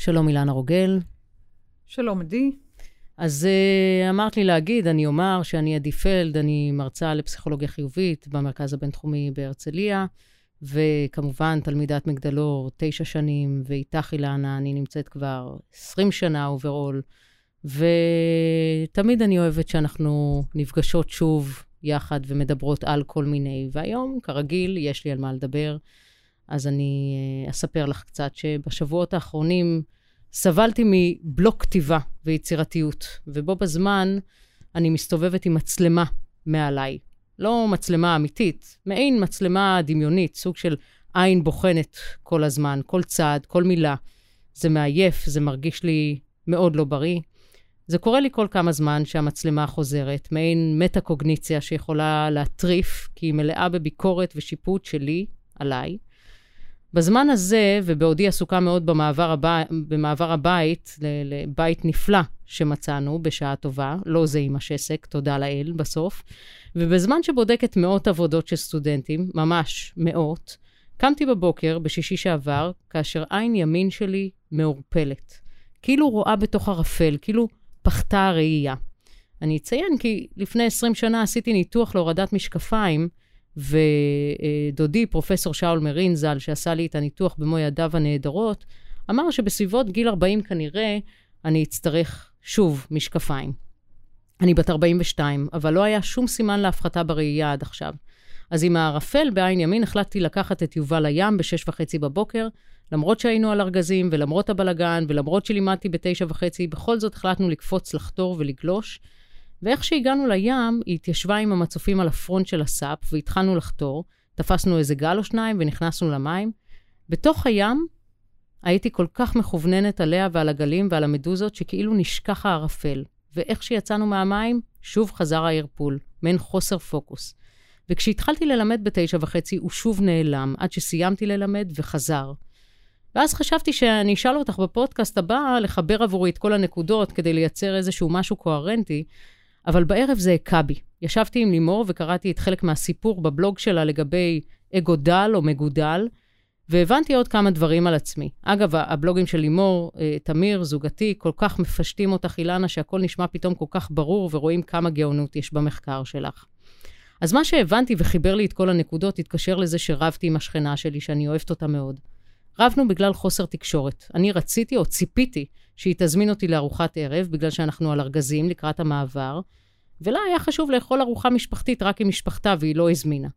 שלום אילנה רוגל. שלום עדי. אז uh, אמרת לי להגיד, אני אומר שאני עדי פלד, אני מרצה לפסיכולוגיה חיובית במרכז הבינתחומי בהרצליה, וכמובן תלמידת מגדלור תשע שנים, ואיתך אילנה, אני נמצאת כבר עשרים שנה overall, ותמיד אני אוהבת שאנחנו נפגשות שוב יחד ומדברות על כל מיני, והיום, כרגיל, יש לי על מה לדבר. אז אני uh, אספר לך קצת שבשבועות האחרונים סבלתי מבלוק כתיבה ויצירתיות, ובו בזמן אני מסתובבת עם מצלמה מעליי. לא מצלמה אמיתית, מעין מצלמה דמיונית, סוג של עין בוחנת כל הזמן, כל צעד, כל מילה. זה מעייף, זה מרגיש לי מאוד לא בריא. זה קורה לי כל כמה זמן שהמצלמה חוזרת, מעין מטה-קוגניציה שיכולה להטריף, כי היא מלאה בביקורת ושיפוט שלי, עליי. בזמן הזה, ובעודי עסוקה מאוד במעבר, הבא, במעבר הבית, לבית נפלא שמצאנו בשעה טובה, לא זה עם השסק, תודה לאל, בסוף, ובזמן שבודקת מאות עבודות של סטודנטים, ממש מאות, קמתי בבוקר, בשישי שעבר, כאשר עין ימין שלי מעורפלת. כאילו רואה בתוך ערפל, כאילו פחתה הראייה. אני אציין כי לפני 20 שנה עשיתי ניתוח להורדת משקפיים, ודודי, פרופסור שאול מרין ז"ל, שעשה לי את הניתוח במו ידיו הנהדרות, אמר שבסביבות גיל 40 כנראה אני אצטרך שוב משקפיים. אני בת 42, אבל לא היה שום סימן להפחתה בראייה עד עכשיו. אז עם הערפל בעין ימין החלטתי לקחת את יובל לים בשש וחצי בבוקר, למרות שהיינו על ארגזים ולמרות הבלגן ולמרות שלימדתי בתשע וחצי, בכל זאת החלטנו לקפוץ, לחתור ולגלוש. ואיך שהגענו לים, היא התיישבה עם המצופים על הפרונט של הסאפ, והתחלנו לחתור. תפסנו איזה גל או שניים ונכנסנו למים. בתוך הים הייתי כל כך מכווננת עליה ועל הגלים ועל המדוזות, שכאילו נשכח הערפל. ואיך שיצאנו מהמים, שוב חזר הערפול, מעין חוסר פוקוס. וכשהתחלתי ללמד בתשע וחצי, הוא שוב נעלם, עד שסיימתי ללמד וחזר. ואז חשבתי שאני אשאל אותך בפודקאסט הבא לחבר עבורי את כל הנקודות כדי לייצר איזשהו משהו קוהרנטי, אבל בערב זה הכה בי. ישבתי עם לימור וקראתי את חלק מהסיפור בבלוג שלה לגבי אגו דל או מגודל, והבנתי עוד כמה דברים על עצמי. אגב, הבלוגים של לימור, אה, תמיר, זוגתי, כל כך מפשטים אותך, אילנה, שהכל נשמע פתאום כל כך ברור, ורואים כמה גאונות יש במחקר שלך. אז מה שהבנתי וחיבר לי את כל הנקודות, התקשר לזה שרבתי עם השכנה שלי, שאני אוהבת אותה מאוד. רבנו בגלל חוסר תקשורת. אני רציתי או ציפיתי שהיא תזמין אותי לארוחת ערב, בגלל שאנחנו על ארגזים לקראת המעבר, ולה היה חשוב לאכול ארוחה משפחתית רק עם משפחתה, והיא לא הזמינה.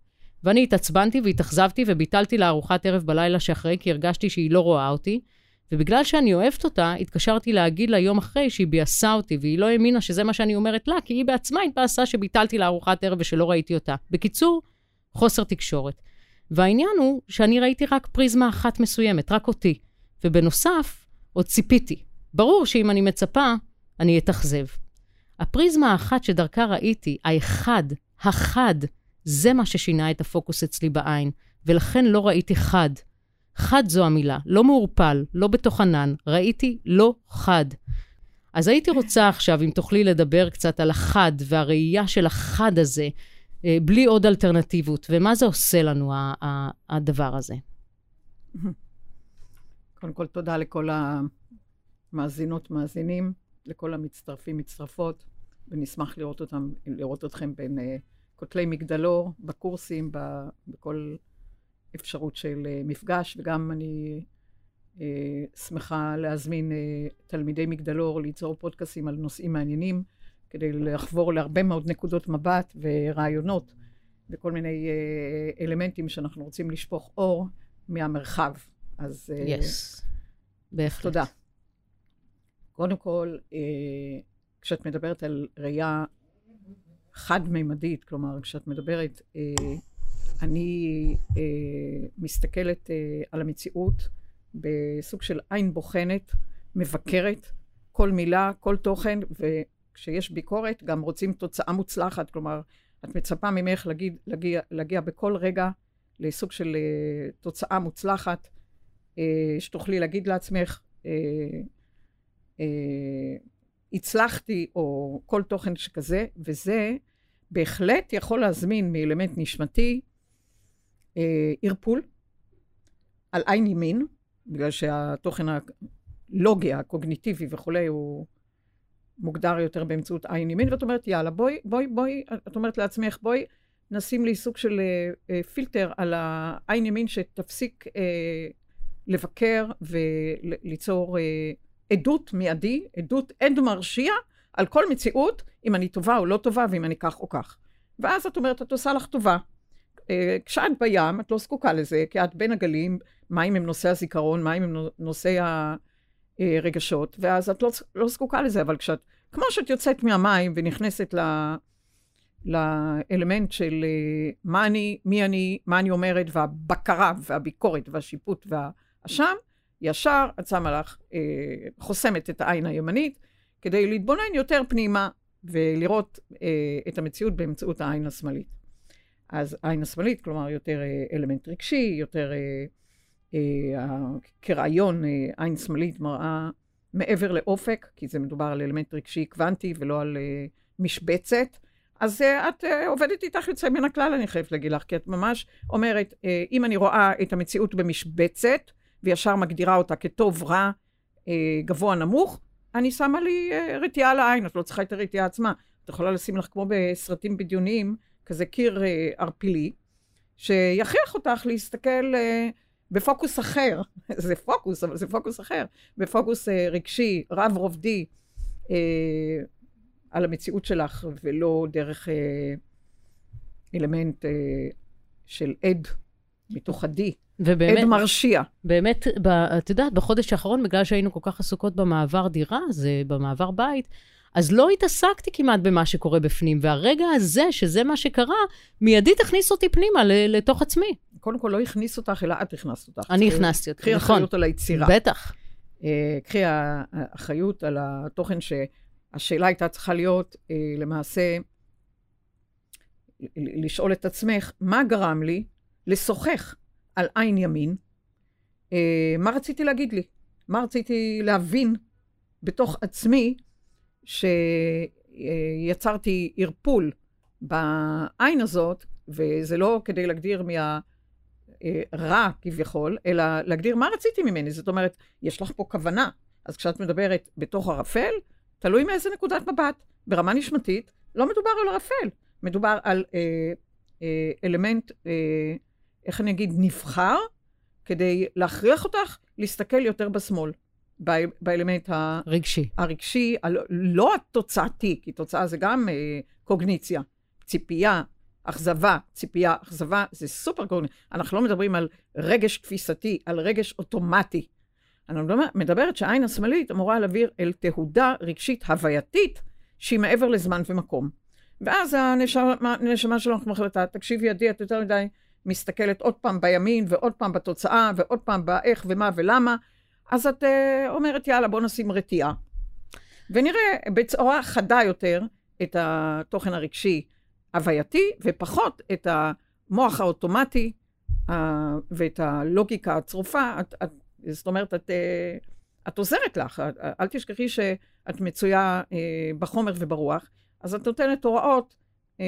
ואני התעצבנתי והתאכזבתי וביטלתי לה ארוחת ערב בלילה שאחרי, כי הרגשתי שהיא לא רואה אותי, ובגלל שאני אוהבת אותה, התקשרתי להגיד לה יום אחרי שהיא ביאסה אותי, והיא לא האמינה שזה מה שאני אומרת לה, כי היא בעצמה התבאסה שביטלתי לה ארוחת ערב ושלא ראיתי אותה. בקיצור, חוסר תקשורת. והעניין הוא שאני ראיתי רק פריזמה אחת מסוימת, רק אותי. ובנוסף, עוד ציפיתי. ברור שאם אני מצפה, אני אתאכזב. הפריזמה האחת שדרכה ראיתי, האחד, החד, זה מה ששינה את הפוקוס אצלי בעין, ולכן לא ראיתי חד. חד זו המילה, לא מעורפל, לא בתוך ענן, ראיתי לא חד. אז הייתי רוצה עכשיו, אם תוכלי לדבר קצת על החד והראייה של החד הזה, בלי עוד אלטרנטיבות, ומה זה עושה לנו, הדבר הזה. קודם כל, תודה לכל המאזינות, מאזינים, לכל המצטרפים, מצטרפות, ונשמח לראות אותם, לראות אתכם בין uh, כותלי מגדלור, בקורסים, ב, בכל אפשרות של uh, מפגש, וגם אני uh, שמחה להזמין uh, תלמידי מגדלור ליצור פודקאסים על נושאים מעניינים. כדי לחבור להרבה מאוד נקודות מבט ורעיונות וכל מיני אה, אלמנטים שאנחנו רוצים לשפוך אור מהמרחב. אז... יס, uh, yes. בהחלט. תודה. קודם כל, uh, כשאת מדברת על ראייה חד-ממדית, כלומר, כשאת מדברת, uh, אני uh, מסתכלת uh, על המציאות בסוג של עין בוחנת, מבקרת, כל מילה, כל תוכן, ו... כשיש ביקורת, גם רוצים תוצאה מוצלחת. כלומר, את מצפה ממך להגיד, להגיע, להגיע בכל רגע לסוג של uh, תוצאה מוצלחת, uh, שתוכלי להגיד לעצמך, uh, הצלחתי, או כל תוכן שכזה, וזה בהחלט יכול להזמין מאלמנט נשמתי ערפול על עין ימין, בגלל שהתוכן הלוגי, הקוגניטיבי וכולי, הוא מוגדר יותר באמצעות עין ימין, ואת אומרת, יאללה, בואי, בואי, בואי, את אומרת לעצמך, בואי נשים לי סוג של uh, uh, פילטר על העין ימין שתפסיק uh, לבקר וליצור uh, עדות מיידי, עדות עד מרשיע על כל מציאות, אם אני טובה או לא טובה, ואם אני כך או כך. ואז את אומרת, את עושה לך טובה. Uh, כשאת בים, את לא זקוקה לזה, כי את בין הגלים, מים הם נושא הזיכרון, מים הם נושא הרגשות, ואז את לא, לא זקוקה לזה, אבל כשאת, כמו שאת יוצאת מהמים ונכנסת ל... לאלמנט של אה, מה אני, מי אני, מה אני אומרת, והבקרה והביקורת והשיפוט והאשם, ישר את שמה לך, אה, חוסמת את העין הימנית, כדי להתבונן יותר פנימה ולראות אה, את המציאות באמצעות העין השמאלית. אז העין השמאלית, כלומר, יותר אלמנט רגשי, יותר כרעיון, עין שמאלית מראה מעבר לאופק, כי זה מדובר על אלמנט רגשי קוונטי ולא על משבצת. אז את עובדת איתך יוצא מן הכלל, אני חייבת להגיד לך, כי את ממש אומרת, אם אני רואה את המציאות במשבצת, וישר מגדירה אותה כטוב, רע, גבוה, נמוך, אני שמה לי רתיעה על העין, את לא צריכה את הרתיעה עצמה. את יכולה לשים לך, כמו בסרטים בדיוניים, כזה קיר ערפילי, שיכריח אותך להסתכל בפוקוס אחר. זה פוקוס, אבל זה פוקוס אחר. בפוקוס uh, רגשי, רב-רובדי, uh, על המציאות שלך, ולא דרך אה, אלמנט אה, של עד מתוך עדי. ובאמת, עד מרשיע. באמת, ב, את יודעת, בחודש האחרון, בגלל שהיינו כל כך עסוקות במעבר דירה, זה במעבר בית, אז לא התעסקתי כמעט במה שקורה בפנים, והרגע הזה, שזה מה שקרה, מיידית הכניס אותי פנימה לתוך עצמי. קודם כל, לא הכניס אותך, אלא את הכנסת אותך. אני הכנסתי אותך, נכון. קחי אחריות על היצירה. בטח. אה, קחי אחריות על התוכן ש... השאלה הייתה צריכה להיות אה, למעשה, לשאול את עצמך, מה גרם לי לשוחח על עין ימין? אה, מה רציתי להגיד לי? מה רציתי להבין בתוך עצמי שיצרתי ערפול בעין הזאת, וזה לא כדי להגדיר מה... רע כביכול, אלא להגדיר מה רציתי ממני. זאת אומרת, יש לך פה כוונה. אז כשאת מדברת בתוך ערפל, תלוי מאיזה נקודת מבט. ברמה נשמתית, לא מדובר על ערפל, מדובר על אה, אה, אלמנט, אה, איך אני אגיד, נבחר, כדי להכריח אותך להסתכל יותר בשמאל, באלמנט הרגשי, הרגשי לא התוצאתי, כי תוצאה זה גם אה, קוגניציה, ציפייה, אכזבה, ציפייה, אכזבה, זה סופר קוגניציה. אנחנו לא מדברים על רגש תפיסתי, על רגש אוטומטי. אני מדברת שהעין השמאלית אמורה להעביר אל תהודה רגשית הווייתית שהיא מעבר לזמן ומקום. ואז הנשמה שלנו מחליטה, תקשיבי עדי, את יותר מדי מסתכלת עוד פעם בימין ועוד פעם בתוצאה ועוד פעם באיך ומה ולמה, אז את uh, אומרת, יאללה, בוא נשים רתיעה. ונראה בצורה חדה יותר את התוכן הרגשי הווייתי, ופחות את המוח האוטומטי ואת הלוגיקה הצרופה. את, את זאת אומרת, את, אה, את עוזרת לך, אל תשכחי שאת מצויה אה, בחומר וברוח, אז את נותנת הוראות אה,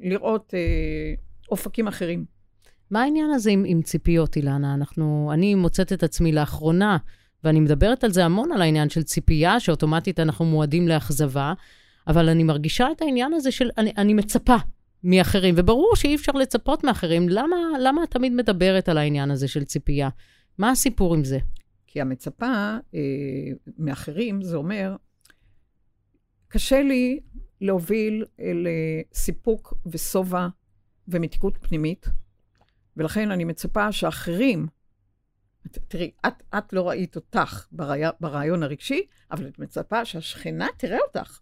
לראות אופקים אחרים. מה העניין הזה עם, עם ציפיות, אילנה? אנחנו, אני מוצאת את עצמי לאחרונה, ואני מדברת על זה המון, על העניין של ציפייה, שאוטומטית אנחנו מועדים לאכזבה, אבל אני מרגישה את העניין הזה של, אני, אני מצפה מאחרים, וברור שאי אפשר לצפות מאחרים. למה, למה את תמיד מדברת על העניין הזה של ציפייה? מה הסיפור עם זה? כי המצפה אה, מאחרים, זה אומר, קשה לי להוביל לסיפוק ושובע ומתיקות פנימית, ולכן אני מצפה שאחרים, תראי, את, את לא ראית אותך ברעי, ברעיון הרגשי, אבל את מצפה שהשכנה תראה אותך.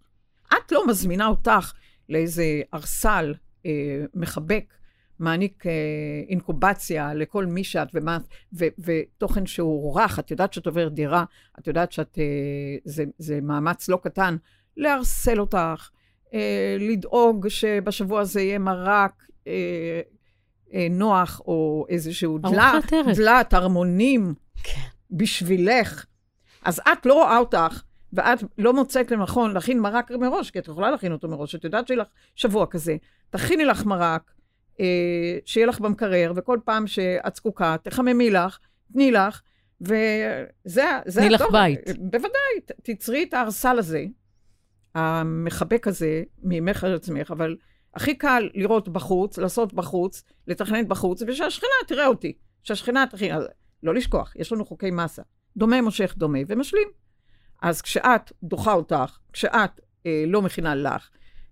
את לא מזמינה אותך לאיזה ארסל אה, מחבק מעניק אה, אינקובציה לכל מי שאת ומה, ו, ותוכן שהוא רך, את יודעת שאת עוברת דירה, את יודעת שזה אה, זה מאמץ לא קטן לערסל אותך, אה, לדאוג שבשבוע הזה יהיה מרק אה, נוח, או איזשהו דלת, דלת, ארמונים כן. בשבילך. אז את לא רואה אותך, ואת לא מוצאת לנכון להכין מרק מראש, כי את יכולה להכין אותו מראש, את יודעת שיהיה לך שבוע כזה. תכיני לך מרק, אה, שיהיה לך במקרר, וכל פעם שאת זקוקה, תחממי לך, תני לך, וזה תני לך בית. בוודאי, תצרי את הארסל הזה, המחבק הזה, ממך על עצמך, אבל הכי קל לראות בחוץ, לעשות בחוץ, לתכנן בחוץ, ושהשכנה תראה אותי. שהשכנה תכין, לא לשכוח, יש לנו חוקי מסה. דומה מושך דומה ומשלים. אז כשאת דוחה אותך, כשאת אה, לא מכינה לך,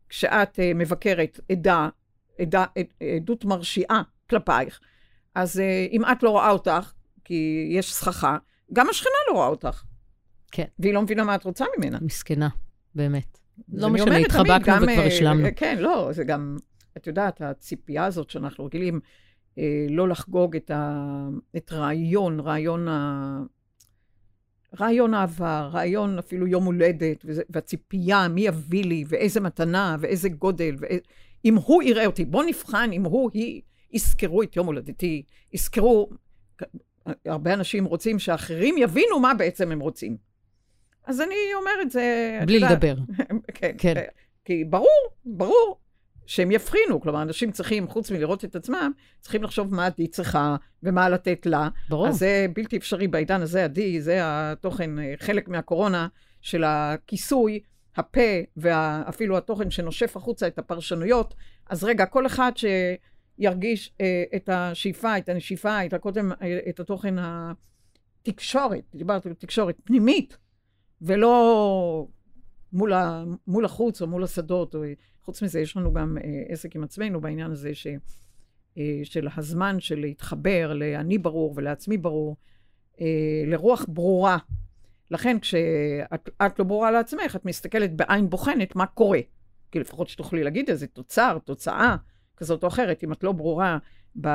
כשאת אה, מבקרת עדה, עדה, עד, עדות מרשיעה כלפייך, אז אה, אם את לא רואה אותך, כי יש סככה, גם השכנה לא רואה אותך. כן. והיא לא מבינה מה את רוצה ממנה. מסכנה, באמת. לא משנה, התחבקנו גם, וכבר אה, השלמנו. כן, לא, זה גם, את יודעת, הציפייה הזאת שאנחנו רגילים אה, לא לחגוג את, ה, את רעיון, רעיון ה... רעיון העבר, רעיון אפילו יום הולדת, וזה, והציפייה, מי יביא לי, ואיזה מתנה, ואיזה גודל, ואיזה... אם הוא יראה אותי, בוא נבחן אם הוא, היא, יזכרו את יום הולדתי, יזכרו, הרבה אנשים רוצים שאחרים יבינו מה בעצם הם רוצים. אז אני אומרת, זה... בלי יודעת, לדבר. כן, כן. כן. כי ברור, ברור שהם יבחינו. כלומר, אנשים צריכים, חוץ מלראות את עצמם, צריכים לחשוב מה עדי צריכה ומה לתת לה. ברור. אז זה בלתי אפשרי בעידן הזה, עדי, זה התוכן, אה, חלק מהקורונה של הכיסוי, הפה, ואפילו התוכן שנושף החוצה את הפרשנויות. אז רגע, כל אחד שירגיש אה, את השאיפה, את הנשיפה, את הקודם, אה, את התוכן התקשורת, דיברתי על תקשורת פנימית, ולא מול, ה, מול החוץ או מול השדות. או, חוץ מזה, יש לנו גם אה, עסק עם עצמנו בעניין הזה ש, אה, של הזמן של להתחבר לאני ברור ולעצמי ברור, אה, לרוח ברורה. לכן כשאת את לא ברורה לעצמך, את מסתכלת בעין בוחנת מה קורה. כי לפחות שתוכלי להגיד איזה תוצר, תוצאה כזאת או אחרת. אם את לא ברורה ב,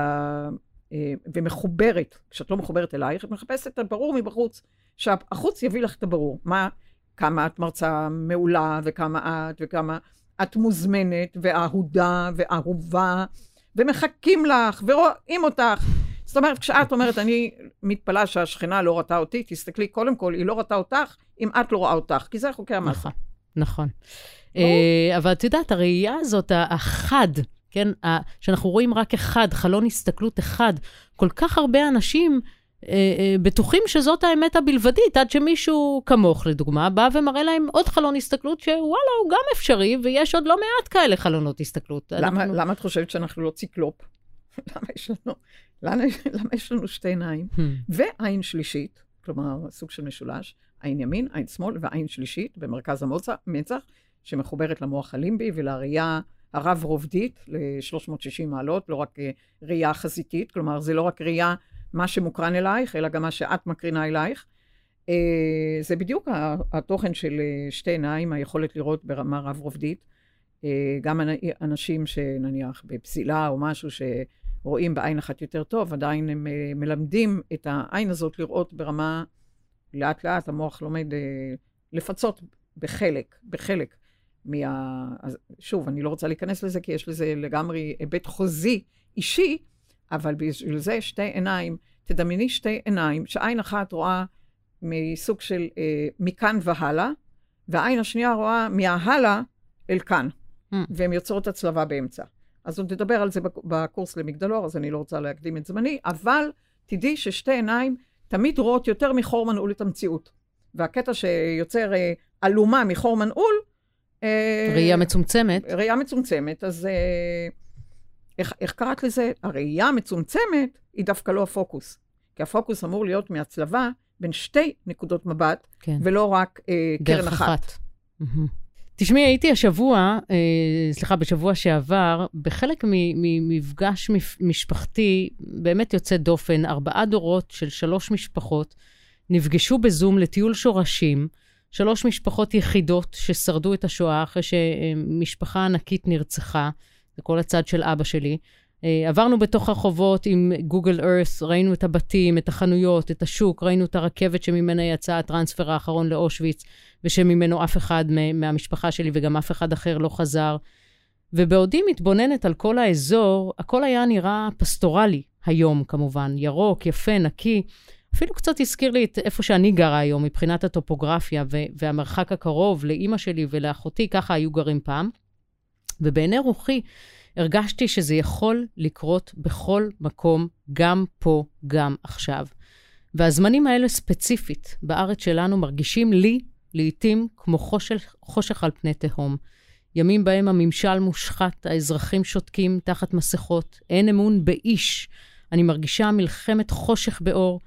ומחוברת, כשאת לא מחוברת אלייך, את מחפשת את הברור מבחוץ. שהחוץ יביא לך את הברור. מה, כמה את מרצה מעולה, וכמה את, וכמה את מוזמנת, ואהודה, ואהובה, ומחכים לך, ורואים אותך. זאת אומרת, כשאת אומרת, אני מתפלאה שהשכנה לא ראתה אותי, תסתכלי, קודם כל, היא לא ראתה אותך, אם את לא רואה אותך, כי זה חוקי המסה. נכון, נכון. אה, אבל את יודעת, הראייה הזאת, החד, כן, שאנחנו רואים רק אחד, חלון הסתכלות אחד, כל כך הרבה אנשים אה, אה, בטוחים שזאת האמת הבלבדית, עד שמישהו כמוך, לדוגמה, בא ומראה להם עוד חלון הסתכלות, שוואלה, הוא גם אפשרי, ויש עוד לא מעט כאלה חלונות הסתכלות. למה, אנחנו- למה את חושבת שאנחנו לא ציקלופ? למה יש לנו, למה, למה יש לנו שתי עיניים? Hmm. ועין שלישית, כלומר, סוג של משולש, עין ימין, עין שמאל ועין שלישית במרכז המצח, שמחוברת למוח הלימבי ולראייה הרב-רובדית ל-360 מעלות, לא רק אה, ראייה חזיתית, כלומר, זה לא רק ראייה מה שמוקרן אלייך, אלא גם מה שאת מקרינה אלייך. אה, זה בדיוק התוכן של אה, שתי עיניים, היכולת לראות ברמה רב-רובדית. אה, גם אנ- אנשים שנניח בפסילה או משהו שרואים בעין אחת יותר טוב, עדיין הם מלמדים את העין הזאת לראות ברמה, לאט לאט המוח לומד לפצות בחלק, בחלק מה... אז שוב, אני לא רוצה להיכנס לזה, כי יש לזה לגמרי היבט חוזי אישי, אבל בשביל זה שתי עיניים, תדמייני שתי עיניים, שעין אחת רואה מסוג של אה, מכאן והלאה, והעין השנייה רואה מההלאה אל כאן, Mm. והן יוצרות הצלבה באמצע. אז עוד נדבר על זה בק- בקורס למגדלור, אז אני לא רוצה להקדים את זמני, אבל תדעי ששתי עיניים תמיד רואות יותר מחור מנעול את המציאות. והקטע שיוצר אה, אלומה מחור מנעול, ראייה מצומצמת. ראייה מצומצמת, אז אה, איך, איך קראת לזה? הראייה המצומצמת היא דווקא לא הפוקוס. כי הפוקוס אמור להיות מהצלבה בין שתי נקודות מבט, כן. ולא רק אה, קרן אחת. אחת. תשמעי, הייתי השבוע, אה, סליחה, בשבוע שעבר, בחלק ממפגש מפ- משפחתי באמת יוצא דופן, ארבעה דורות של שלוש משפחות נפגשו בזום לטיול שורשים, שלוש משפחות יחידות ששרדו את השואה אחרי שמשפחה ענקית נרצחה, זה כל הצד של אבא שלי. אה, עברנו בתוך הרחובות עם גוגל ארת, ראינו את הבתים, את החנויות, את השוק, ראינו את הרכבת שממנה יצא הטרנספר האחרון לאושוויץ, ושממנו אף אחד מהמשפחה שלי וגם אף אחד אחר לא חזר. ובעודי מתבוננת על כל האזור, הכל היה נראה פסטורלי היום כמובן, ירוק, יפה, נקי. אפילו קצת הזכיר לי את איפה שאני גרה היום מבחינת הטופוגרפיה ו- והמרחק הקרוב לאימא שלי ולאחותי, ככה היו גרים פעם. ובעיני רוחי הרגשתי שזה יכול לקרות בכל מקום, גם פה, גם עכשיו. והזמנים האלה ספציפית, בארץ שלנו, מרגישים לי, לעתים, כמו חושך, חושך על פני תהום. ימים בהם הממשל מושחת, האזרחים שותקים תחת מסכות, אין אמון באיש. אני מרגישה מלחמת חושך באור.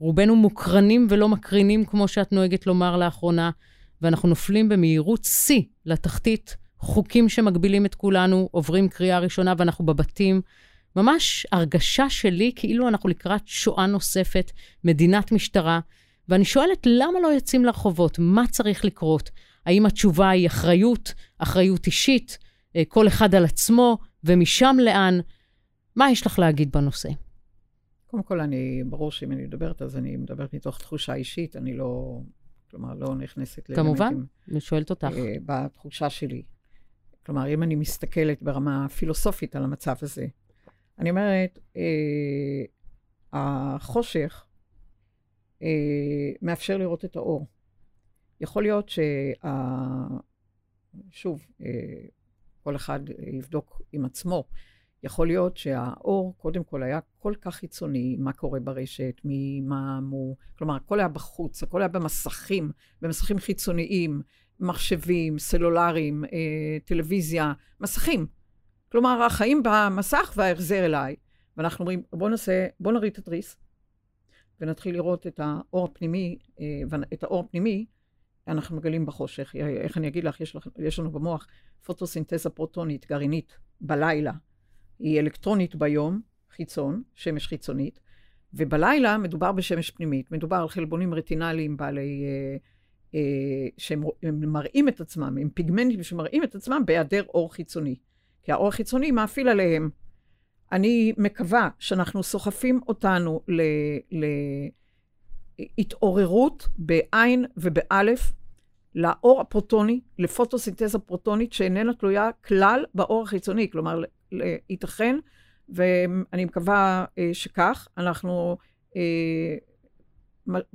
רובנו מוקרנים ולא מקרינים, כמו שאת נוהגת לומר לאחרונה, ואנחנו נופלים במהירות שיא לתחתית. חוקים שמגבילים את כולנו, עוברים קריאה ראשונה ואנחנו בבתים. ממש הרגשה שלי כאילו אנחנו לקראת שואה נוספת, מדינת משטרה. ואני שואלת, למה לא יוצאים לרחובות? מה צריך לקרות? האם התשובה היא אחריות, אחריות אישית, אה, כל אחד על עצמו, ומשם לאן? מה יש לך להגיד בנושא? קודם כל, אני, ברור שאם אני מדברת, אז אני מדברת מתוך תחושה אישית, אני לא, כלומר, לא נכנסת לאלמנטים. כמובן, אני שואלת אותך. אה, בתחושה שלי. כלומר, אם אני מסתכלת ברמה פילוסופית על המצב הזה, אני אומרת, אה, החושך אה, מאפשר לראות את האור. יכול להיות שה... שוב, אה, כל אחד יבדוק עם עצמו. יכול להיות שהאור, קודם כל, היה כל כך חיצוני, מה קורה ברשת, מי, מה מו... כלומר, הכל היה בחוץ, הכל היה במסכים, במסכים חיצוניים, מחשבים, סלולריים, אה, טלוויזיה, מסכים. כלומר, החיים במסך וההחזר אליי. ואנחנו אומרים, בואו נעשה, בואו נריד את התריס, ונתחיל לראות את האור הפנימי, אה, את האור הפנימי, אנחנו מגלים בחושך. איך אני אגיד לך, יש, לך, יש לנו במוח פוטוסינתזה פרוטונית, גרעינית, בלילה. היא אלקטרונית ביום, חיצון, שמש חיצונית, ובלילה מדובר בשמש פנימית. מדובר על חלבונים רטינליים בעלי... אה, אה, שהם מראים את עצמם, עם פיגמנטים שמראים את עצמם בהיעדר אור חיצוני. כי האור החיצוני מאפיל עליהם. אני מקווה שאנחנו סוחפים אותנו להתעוררות בעין ובאלף, לאור הפרוטוני, לפוטוסינתזה פרוטונית שאיננה תלויה כלל באור החיצוני. כלומר, ייתכן, ואני מקווה אה, שכך, אנחנו אה,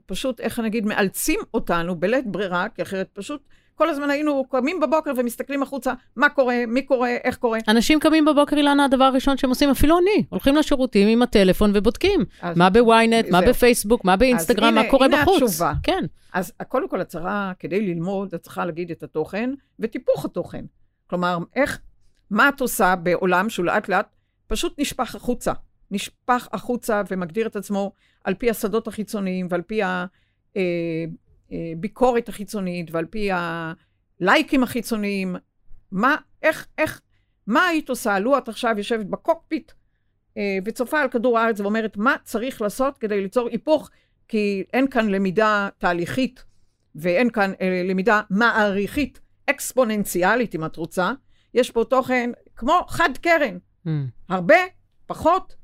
פשוט, איך נגיד, מאלצים אותנו בלית ברירה, כי אחרת פשוט כל הזמן היינו קמים בבוקר ומסתכלים החוצה, מה קורה, מי קורה, איך קורה. אנשים קמים בבוקר, אילנה, הדבר הראשון שהם עושים, אפילו אני, הולכים לשירותים עם הטלפון ובודקים. אז, מה בוויינט, מה בפייסבוק, מה באינסטגרם, הנה, מה קורה הנה בחוץ. הנה התשובה. כן. אז קודם כל, צריכה, כדי ללמוד, את צריכה להגיד את התוכן וטיפוך התוכן. כלומר, איך, מה את עושה בעולם שהוא לאט לאט פשוט נשפך החוצה. נשפך החוצה ומגדיר את עצמו על פי השדות החיצוניים ועל פי הביקורת אה, החיצונית ועל פי הלייקים החיצוניים. מה, איך, איך, מה היית עושה? לו את עכשיו יושבת בקוקפיט אה, וצופה על כדור הארץ ואומרת מה צריך לעשות כדי ליצור היפוך, כי אין כאן למידה תהליכית ואין כאן אה, למידה מעריכית, אקספוננציאלית אם את רוצה. יש פה תוכן כמו חד קרן. Mm. הרבה פחות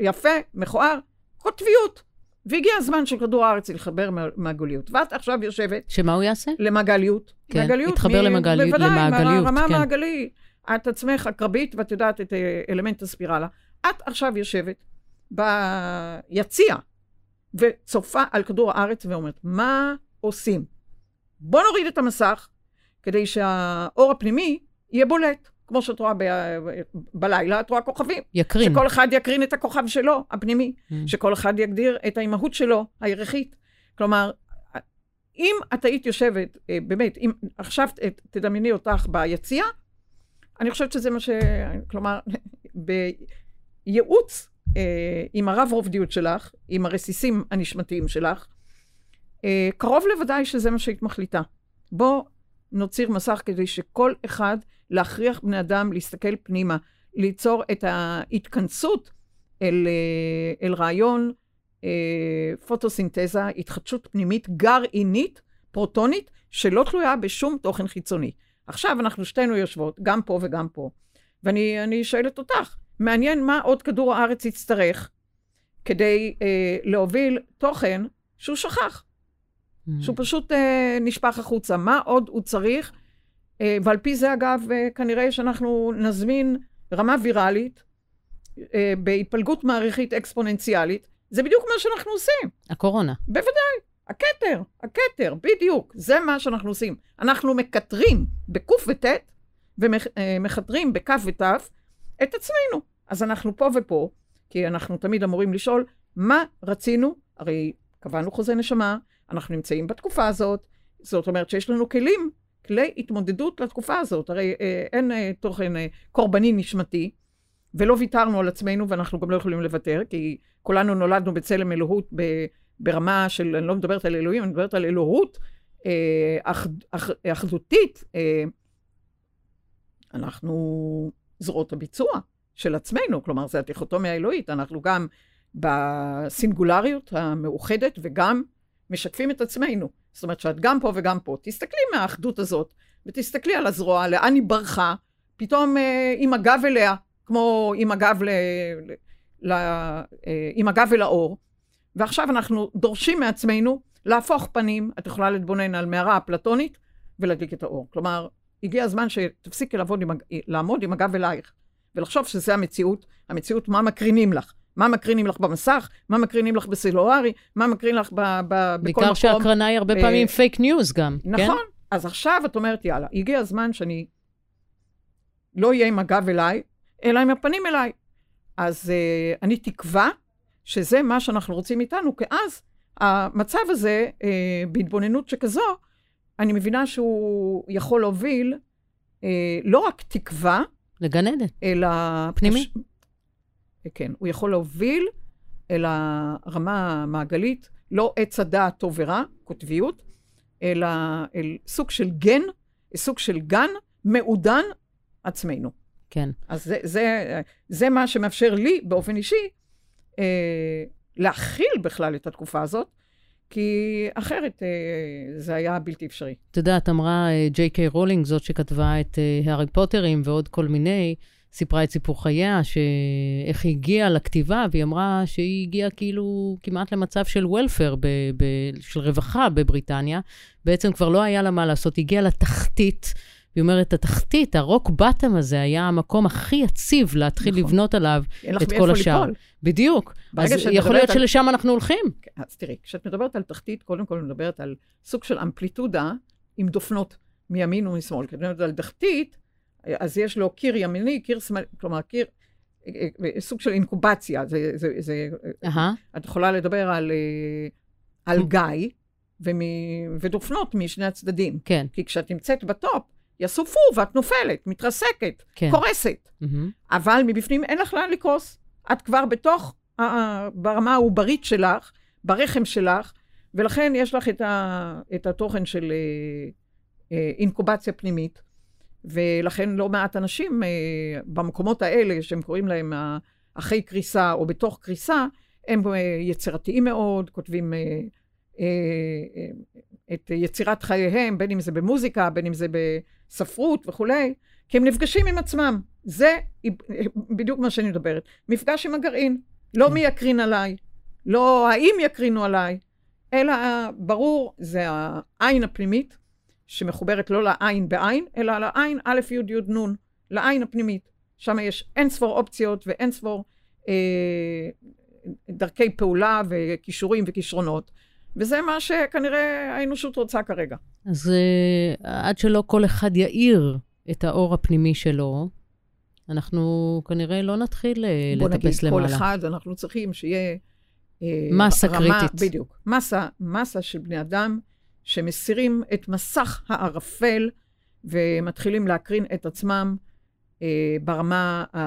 יפה, מכוער, קוטביות. והגיע הזמן של כדור הארץ להתחבר מהגוליות. ואת עכשיו יושבת... שמה הוא יעשה? למעגליות. כן, מעגליות, להתחבר מ... למעגליות, בוודאי, למעגליות, כן. בוודאי, רמה מעגלי. את עצמך הקרבית, ואת יודעת את אה, אלמנט הספירלה. את עכשיו יושבת ביציע וצופה על כדור הארץ ואומרת, מה עושים? בוא נוריד את המסך כדי שהאור הפנימי יהיה בולט. כמו שאת רואה ב... בלילה, את רואה כוכבים. יקרין. שכל אחד יקרין את הכוכב שלו, הפנימי. Mm. שכל אחד יגדיר את האימהות שלו, הירחית. כלומר, אם את היית יושבת, אה, באמת, אם עכשיו תדמייני אותך ביציע, אני חושבת שזה מה ש... כלומר, בייעוץ אה, עם הרב רובדיות שלך, עם הרסיסים הנשמתיים שלך, אה, קרוב לוודאי שזה מה שהיית מחליטה. בוא נוציר מסך כדי שכל אחד להכריח בני אדם להסתכל פנימה, ליצור את ההתכנסות אל, אה, אל רעיון אה, פוטוסינתזה, התחדשות פנימית גרעינית, פרוטונית, שלא תלויה בשום תוכן חיצוני. עכשיו אנחנו שתינו יושבות, גם פה וגם פה, ואני שואלת אותך, מעניין מה עוד כדור הארץ יצטרך כדי אה, להוביל תוכן שהוא שכח, mm. שהוא פשוט אה, נשפך החוצה. מה עוד הוא צריך ועל פי זה, אגב, אה, כנראה שאנחנו נזמין רמה ויראלית אה, בהתפלגות מעריכית אקספוננציאלית. זה בדיוק מה שאנחנו עושים. הקורונה. בוודאי. הכתר, הכתר, בדיוק. זה מה שאנחנו עושים. אנחנו מקטרים בקוף וט' ומכתרים בכף ות' את עצמנו. אז אנחנו פה ופה, כי אנחנו תמיד אמורים לשאול, מה רצינו? הרי קבענו חוזה נשמה, אנחנו נמצאים בתקופה הזאת, זאת אומרת שיש לנו כלים, כלי התמודדות לתקופה הזאת. הרי אה, אין אה, תוכן אה, קורבני נשמתי, ולא ויתרנו על עצמנו, ואנחנו גם לא יכולים לוותר, כי כולנו נולדנו בצלם אלוהות ב, ברמה של, אני לא מדברת על אלוהים, אני מדברת על אלוהות אה, אח, אח, אחדותית. אה, אנחנו זרועות הביצוע של עצמנו, כלומר, זו הדיכוטומיה האלוהית, אנחנו גם בסינגולריות המאוחדת וגם משקפים את עצמנו. זאת אומרת שאת גם פה וגם פה. תסתכלי מהאחדות הזאת, ותסתכלי על הזרוע, לאן היא ברחה, פתאום אה, עם הגב אליה, כמו עם הגב, ל, ל, ל, אה, עם הגב אל האור, ועכשיו אנחנו דורשים מעצמנו להפוך פנים, את יכולה להתבונן על מערה אפלטונית ולהדליק את האור. כלומר, הגיע הזמן שתפסיקי לעמוד עם הגב אלייך, ולחשוב שזה המציאות, המציאות מה מקרינים לך. מה מקרינים לך במסך, מה מקרינים לך בסלולרי, מה מקרין לך ב, ב, בכל מקום. בעיקר שהקרנה היא הרבה אה, פעמים פייק ניוז גם, נכון, כן? נכון. אז עכשיו את אומרת, יאללה, הגיע הזמן שאני לא אהיה עם הגב אליי, אלא עם הפנים אליי. אז uh, אני תקווה שזה מה שאנחנו רוצים איתנו, כי אז המצב הזה, uh, בהתבוננות שכזו, אני מבינה שהוא יכול להוביל uh, לא רק תקווה, לגן עדן. אלא... פנימי. פש... כן, הוא יכול להוביל אל הרמה המעגלית, לא עץ הדעת טוב ורע, קוטביות, אלא אל סוג של גן, סוג של גן מעודן עצמנו. כן. אז זה, זה, זה מה שמאפשר לי באופן אישי אה, להכיל בכלל את התקופה הזאת, כי אחרת אה, זה היה בלתי אפשרי. את יודעת, אמרה אה, ג'יי קיי רולינג, זאת שכתבה את אה, הארי פוטר ועוד כל מיני, סיפרה את סיפור חייה, שאיך היא הגיעה לכתיבה, והיא אמרה שהיא הגיעה כאילו כמעט למצב של welfare, ב- ב- של רווחה בבריטניה. בעצם כבר לא היה לה מה לעשות, היא הגיעה לתחתית. היא אומרת, התחתית, הרוק בטם הזה, היה המקום הכי יציב להתחיל נכון. לבנות עליו את כל השאר. ליפול. בדיוק. אז יכול להיות על... שלשם אנחנו הולכים. כן, אז תראי, כשאת מדברת על תחתית, קודם כל מדברת על סוג של אמפליטודה עם דופנות מימין ומשמאל. כשאת מדברת על תחתית, אז יש לו קיר ימיני, קיר שמאלי, כלומר, קיר, אה, אה, סוג של אינקובציה. זה, זה, זה, uh-huh. את יכולה לדבר על, אה, על גיא ומ, ודופנות משני הצדדים. כן. כי כשאת נמצאת בטופ, יעשו פו ואת נופלת, מתרסקת, כן. קורסת. Mm-hmm. אבל מבפנים אין לך לאן לקרוס. את כבר בתוך, ברמה העוברית שלך, ברחם שלך, ולכן יש לך את, ה, את התוכן של אינקובציה פנימית. ולכן לא מעט אנשים אה, במקומות האלה, שהם קוראים להם אחרי קריסה או בתוך קריסה, הם אה, יצירתיים מאוד, כותבים אה, אה, אה, את יצירת חייהם, בין אם זה במוזיקה, בין אם זה בספרות וכולי, כי הם נפגשים עם עצמם. זה בדיוק מה שאני מדברת. מפגש עם הגרעין. לא. מי יקרין עליי, לא האם יקרינו עליי, אלא ברור, זה העין הפנימית, שמחוברת לא לעין בעין, אלא לעין א', י', י', נ', לעין הפנימית. שם יש אין ספור אופציות ואין ספור אה, דרכי פעולה וכישורים וכישרונות. וזה מה שכנראה האנושות רוצה כרגע. אז אה, עד שלא כל אחד יאיר את האור הפנימי שלו, אנחנו כנראה לא נתחיל אה, לטפס למעלה. בוא נגיד, כל אחד, אנחנו צריכים שיהיה... אה, מסה רמה, קריטית. בדיוק. מסה, מסה של בני אדם שמסירים את מסך הערפל ומתחילים להקרין את עצמם אה, ברמה, ה,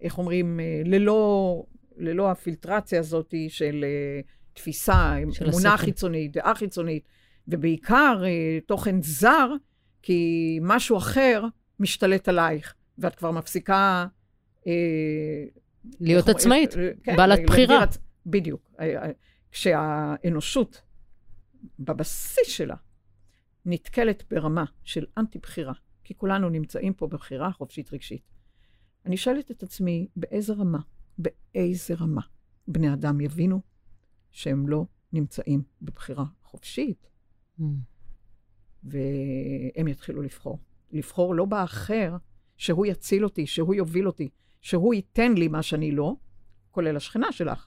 איך אומרים, אה, ללא, ללא הפילטרציה הזאת של אה, תפיסה, של אמונה הספר. חיצונית, דעה חיצונית, ובעיקר אה, תוכן זר, כי משהו אחר משתלט עלייך, ואת כבר מפסיקה... אה, להיות עצמאית, אה, כן, בעלת בחירה. בדיוק. אה, אה, כשהאנושות בבסיס שלה נתקלת ברמה של אנטי-בחירה, כי כולנו נמצאים פה בבחירה חופשית רגשית. אני שואלת את עצמי, באיזה רמה, באיזה רמה בני אדם יבינו שהם לא נמצאים בבחירה חופשית, mm. והם יתחילו לבחור. לבחור לא באחר, שהוא יציל אותי, שהוא יוביל אותי, שהוא ייתן לי מה שאני לא, כולל השכנה שלך,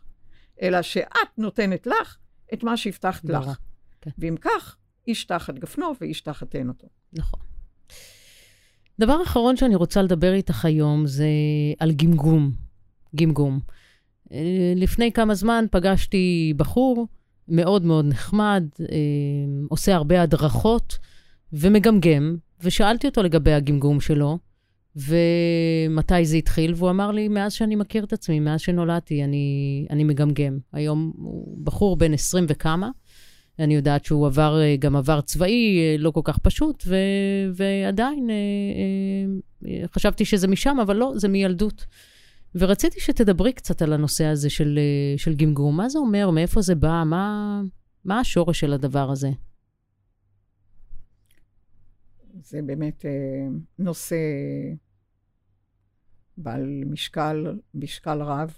אלא שאת נותנת לך את מה שהבטחת לך. כן. ואם כך, איש תחת גפנו ואיש תחת תאנתו. נכון. דבר אחרון שאני רוצה לדבר איתך היום זה על גמגום. גמגום. אה, לפני כמה זמן פגשתי בחור מאוד מאוד נחמד, אה, עושה הרבה הדרכות ומגמגם, ושאלתי אותו לגבי הגמגום שלו, ומתי זה התחיל, והוא אמר לי, מאז שאני מכיר את עצמי, מאז שנולדתי, אני, אני מגמגם. היום הוא בחור בן 20 וכמה. אני יודעת שהוא עבר, אה, גם עבר צבאי, אה, לא כל כך פשוט, ו, ועדיין אה, חשבתי שזה משם, אבל לא, זה מילדות. ורציתי שתדברי קצת על הנושא הזה של, של גמגום. מה זה אומר? מאיפה זה בא? מה, מה השורש של הדבר הזה? זה באמת נושא בעל משקל, משקל רב,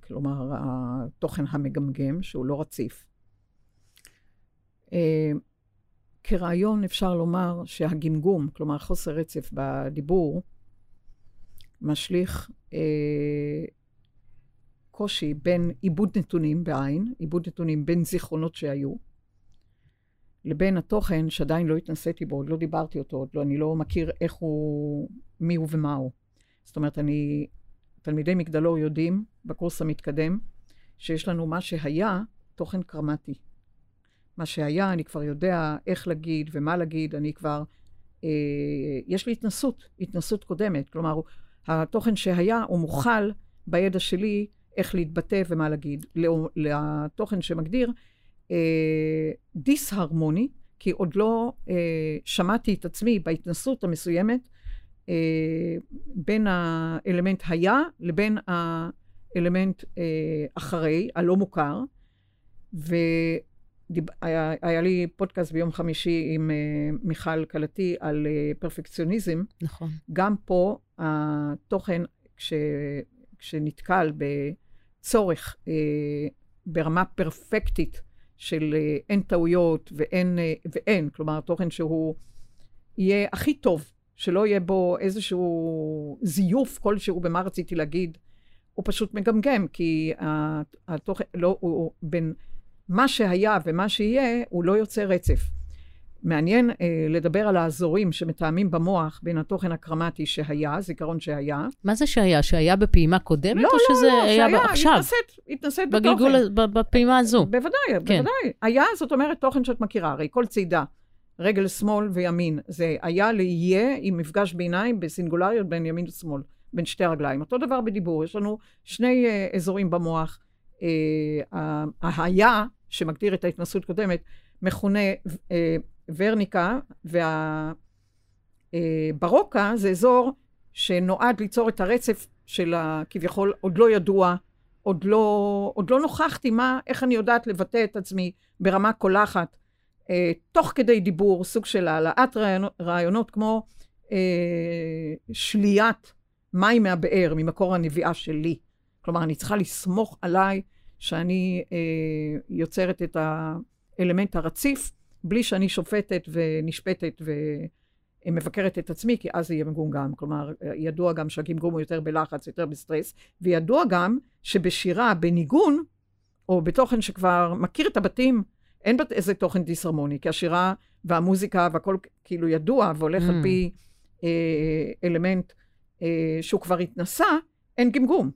כלומר, התוכן המגמגם, שהוא לא רציף. אה, כרעיון אפשר לומר שהגמגום, כלומר חוסר רצף בדיבור, משליך אה, קושי בין עיבוד נתונים בעין, עיבוד נתונים בין זיכרונות שהיו, לבין התוכן שעדיין לא התנסיתי בו, עוד לא דיברתי אותו, עוד לא, אני לא מכיר איך הוא, מי הוא ומה הוא. זאת אומרת, אני, תלמידי מגדלור יודעים בקורס המתקדם, שיש לנו מה שהיה תוכן קרמטי. מה שהיה, אני כבר יודע איך להגיד ומה להגיד, אני כבר, אה, יש לי התנסות, התנסות קודמת. כלומר, התוכן שהיה הוא מוכל בידע שלי איך להתבטא ומה להגיד. לתוכן שמגדיר אה, דיסהרמוני, כי עוד לא אה, שמעתי את עצמי בהתנסות המסוימת אה, בין האלמנט היה לבין האלמנט אה, אחרי, הלא מוכר. והיה לי פודקאסט ביום חמישי עם uh, מיכל קלטי על uh, פרפקציוניזם. נכון. גם פה התוכן, כש, כשנתקל בצורך uh, ברמה פרפקטית של uh, אין טעויות ואין, uh, ואין, כלומר, תוכן שהוא יהיה הכי טוב שלא יהיה בו איזשהו זיוף כלשהו במה רציתי להגיד, הוא פשוט מגמגם, כי התוכן, לא, הוא בין מה שהיה ומה שיהיה, הוא לא יוצר רצף. מעניין אה, לדבר על האזורים שמתאמים במוח בין התוכן הקרמטי שהיה, זיכרון שהיה. מה זה שהיה? שהיה בפעימה קודמת, לא, או לא, שזה לא, היה שהיה, עכשיו? התנסית, התנסית בתוכן. בגלגול, בפעימה הזו. בוודאי, כן. בוודאי. היה, זאת אומרת, תוכן שאת מכירה. הרי כל צעידה, רגל שמאל וימין, זה היה ליהיה עם מפגש ביניים בסינגולריות בין ימין ושמאל, בין שתי הרגליים. אותו דבר בדיבור, יש לנו שני uh, אזורים במוח. Uh, היה, שמגדיר את ההתנסות קודמת, מכונה uh, ורניקה, והברוקה uh, זה אזור שנועד ליצור את הרצף של הכביכול עוד לא ידוע, עוד לא, עוד לא נוכחתי מה, איך אני יודעת לבטא את עצמי ברמה קולחת. אה, תוך כדי דיבור, סוג של העלאת רעיונות, רעיונות כמו אה, שליית מים מהבאר, ממקור הנביאה שלי. כלומר, אני צריכה לסמוך עליי שאני אה, יוצרת את האלמנט הרציף, בלי שאני שופטת ונשפטת ומבקרת את עצמי, כי אז זה יהיה מגומגם. כלומר, ידוע גם שהגמגום הוא יותר בלחץ, יותר בסטרס, וידוע גם שבשירה, בניגון, או בתוכן שכבר מכיר את הבתים, אין בת איזה תוכן דיסהרמוני, כי השירה והמוזיקה והכל כאילו ידוע והולך mm. על פי אה, אלמנט אה, שהוא כבר התנסה, אין גמגום.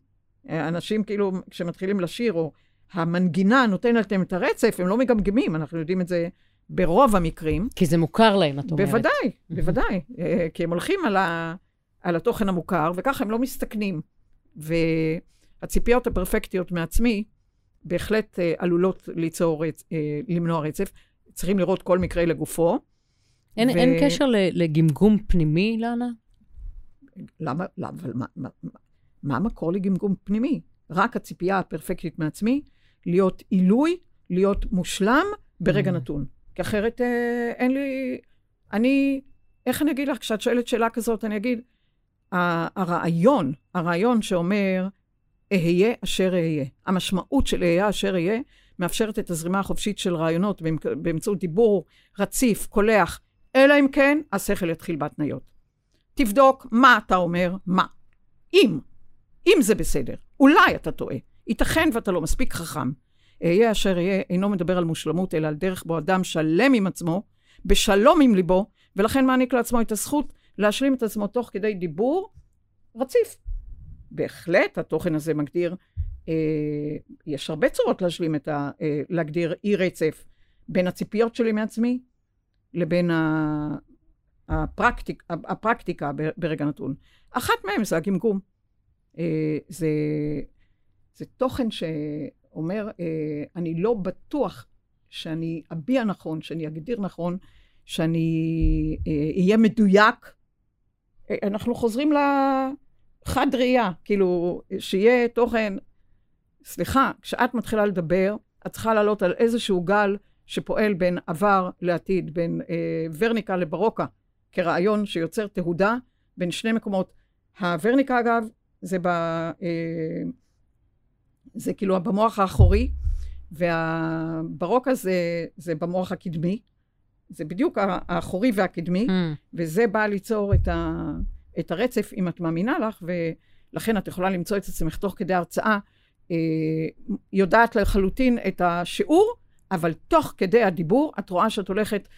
אנשים כאילו, כשמתחילים לשיר, או המנגינה נותנת להם את הרצף, הם לא מגמגמים, אנחנו יודעים את זה ברוב המקרים. כי זה מוכר להם, את אומרת. בוודאי. בוודאי. אה, כי הם הולכים על, ה, על התוכן המוכר, וככה הם לא מסתכנים. והציפיות הפרפקטיות מעצמי, בהחלט uh, עלולות ליצור, uh, למנוע רצף. צריכים לראות כל מקרה לגופו. אין, ו... אין קשר לגמגום פנימי, לאנה? למה, למה, אבל מה, מה, מה המקור לגמגום פנימי? רק הציפייה הפרפקטית מעצמי, להיות עילוי, להיות מושלם ברגע mm. נתון. כי אחרת אה, אין לי... אני... איך אני אגיד לך, כשאת שואלת שאלה כזאת, אני אגיד, הרעיון, הרעיון שאומר, אהיה אשר אהיה. המשמעות של אהיה אשר אהיה מאפשרת את הזרימה החופשית של רעיונות באמצעות דיבור רציף, קולח, אלא אם כן השכל יתחיל בהתניות. תבדוק מה אתה אומר, מה. אם, אם זה בסדר, אולי אתה טועה. ייתכן ואתה לא מספיק חכם. אהיה אשר אהיה אינו מדבר על מושלמות, אלא על דרך בו אדם שלם עם עצמו, בשלום עם ליבו, ולכן מעניק לעצמו את הזכות להשלים את עצמו תוך כדי דיבור רציף. בהחלט התוכן הזה מגדיר אה, יש הרבה צורות להשלים את ה... אה, להגדיר אי רצף בין הציפיות שלי מעצמי לבין ה... הפרקטיק, הפרקטיקה ברגע נתון. אחת מהן זה הגמגום. אה, זה, זה תוכן שאומר, אה, אני לא בטוח שאני אביע נכון, שאני אגדיר נכון, שאני אהיה מדויק. אנחנו חוזרים לחד ראייה, כאילו, שיהיה תוכן סליחה, כשאת מתחילה לדבר, את צריכה לעלות על איזשהו גל שפועל בין עבר לעתיד, בין אה, ורניקה לברוקה, כרעיון שיוצר תהודה בין שני מקומות. הוורניקה, אגב, זה, ב, אה, זה כאילו במוח האחורי, והברוקה זה, זה במוח הקדמי. זה בדיוק האחורי והקדמי, mm. וזה בא ליצור את, ה, את הרצף, אם את מאמינה לך, ולכן את יכולה למצוא את עצמך תוך כדי הרצאה אה, יודעת לחלוטין את השיעור, אבל תוך כדי הדיבור את רואה שאת הולכת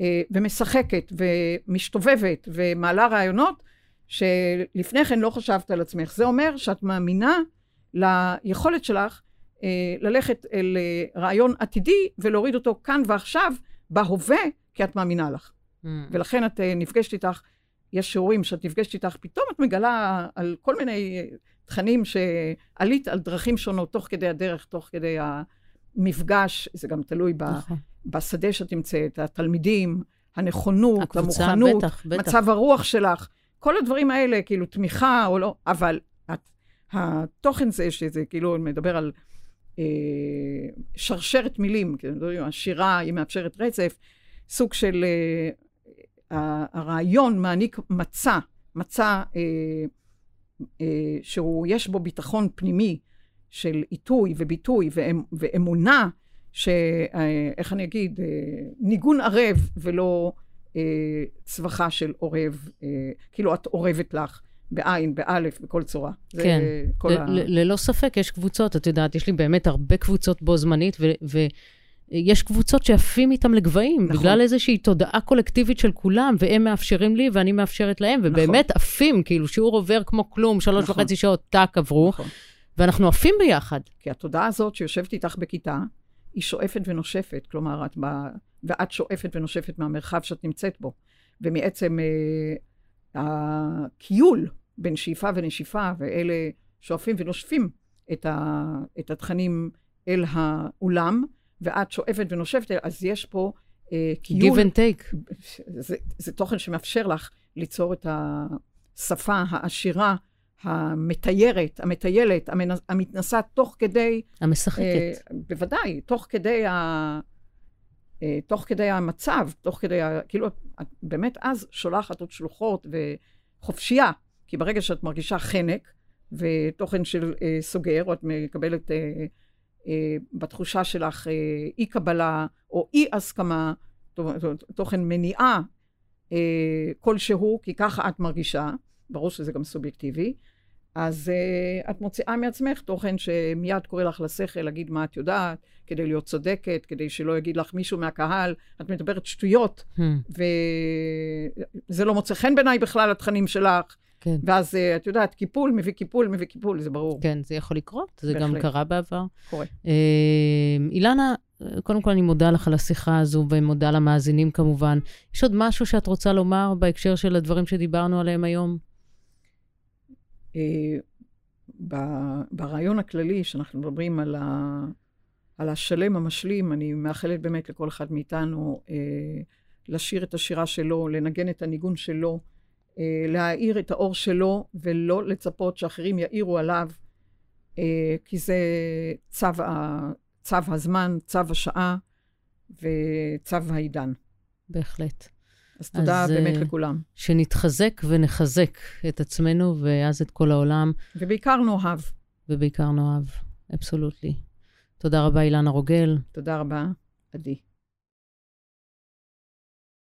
אה, ומשחקת ומשתובבת ומעלה רעיונות שלפני כן לא חשבת על עצמך. זה אומר שאת מאמינה ליכולת שלך אה, ללכת אל רעיון עתידי ולהוריד אותו כאן ועכשיו, בהווה, כי את מאמינה לך. Mm. ולכן את נפגשת איתך, יש שיעורים שאת נפגשת איתך, פתאום את מגלה על כל מיני תכנים שעלית על דרכים שונות תוך כדי הדרך, תוך כדי המפגש, זה גם תלוי נכון. בשדה שאת נמצאת, התלמידים, הנכונות, הקבוצה, המוכנות, בטח, בטח. מצב הרוח שלך, כל הדברים האלה, כאילו תמיכה או לא, אבל התוכן זה, שזה כאילו מדבר על אה, שרשרת מילים, כאילו, השירה היא מאפשרת רצף, סוג של, אה, הרעיון מעניק מצע, מצע אה, אה, שהוא, יש בו ביטחון פנימי של עיתוי וביטוי ואמ, ואמונה, שאיך אה, אני אגיד, אה, ניגון ערב ולא צווחה של עורב, כאילו את עורבת לך. בעין, באלף, בכל צורה. כן, ל- ה... ללא ספק, יש קבוצות, את יודעת, יש לי באמת הרבה קבוצות בו זמנית, ו- ו- יש קבוצות שעפים איתם לגבהים, נכון. בגלל איזושהי תודעה קולקטיבית של כולם, והם מאפשרים לי ואני מאפשרת להם, ובאמת נכון. עפים, כאילו שיעור עובר כמו כלום, שלוש נכון. וחצי שעות טאק עברו, נכון. ואנחנו עפים ביחד. כי התודעה הזאת שיושבת איתך בכיתה, היא שואפת ונושפת, כלומר, את בא... ואת שואפת ונושפת מהמרחב שאת נמצאת בו. ומעצם אה, הכיול בין שאיפה ונשיפה, ואלה שואפים ונושפים את, ה... את התכנים אל האולם, ואת שואפת ונושבת, אז יש פה אה, קיום. give and take. זה, זה תוכן שמאפשר לך ליצור את השפה העשירה, המתיירת, המטיילת, המתנסה תוך כדי... המשחקת. אה, בוודאי, תוך כדי ה... אה, תוך כדי המצב, תוך כדי ה... כאילו, את באמת אז שולחת עוד שלוחות וחופשייה, כי ברגע שאת מרגישה חנק ותוכן של אה, סוגר, או את מקבלת אה, אה, בתחושה שלך אה, אי קבלה או אי הסכמה, תוכן מניעה אה, כלשהו, כי ככה את מרגישה, ברור שזה גם סובייקטיבי, אז uh, את מוציאה מעצמך תוכן שמיד קורא לך לשכל להגיד מה את יודעת, כדי להיות צודקת, כדי שלא יגיד לך מישהו מהקהל, את מדברת שטויות, hmm. וזה לא מוצא חן בעיניי בכלל, התכנים שלך, כן. ואז, uh, את יודעת, קיפול מביא קיפול מביא קיפול, זה ברור. כן, זה יכול לקרות, זה בהחלט. גם קרה בעבר. קורה. Uh, אילנה, קודם כל אני מודה לך על השיחה הזו, ומודה למאזינים כמובן. יש עוד משהו שאת רוצה לומר בהקשר של הדברים שדיברנו עליהם היום? Uh, ברעיון הכללי, שאנחנו מדברים על, ה, על השלם המשלים, אני מאחלת באמת לכל אחד מאיתנו uh, לשיר את השירה שלו, לנגן את הניגון שלו, אה, להאיר את האור שלו ולא לצפות שאחרים יאירו עליו, אה, כי זה צו, ה, צו הזמן, צו השעה וצו העידן. בהחלט. אז תודה אז, באמת uh, לכולם. שנתחזק ונחזק את עצמנו ואז את כל העולם. ובעיקר נאהב. ובעיקר נאהב, אבסולוטלי. תודה רבה, אילנה רוגל. תודה רבה, עדי.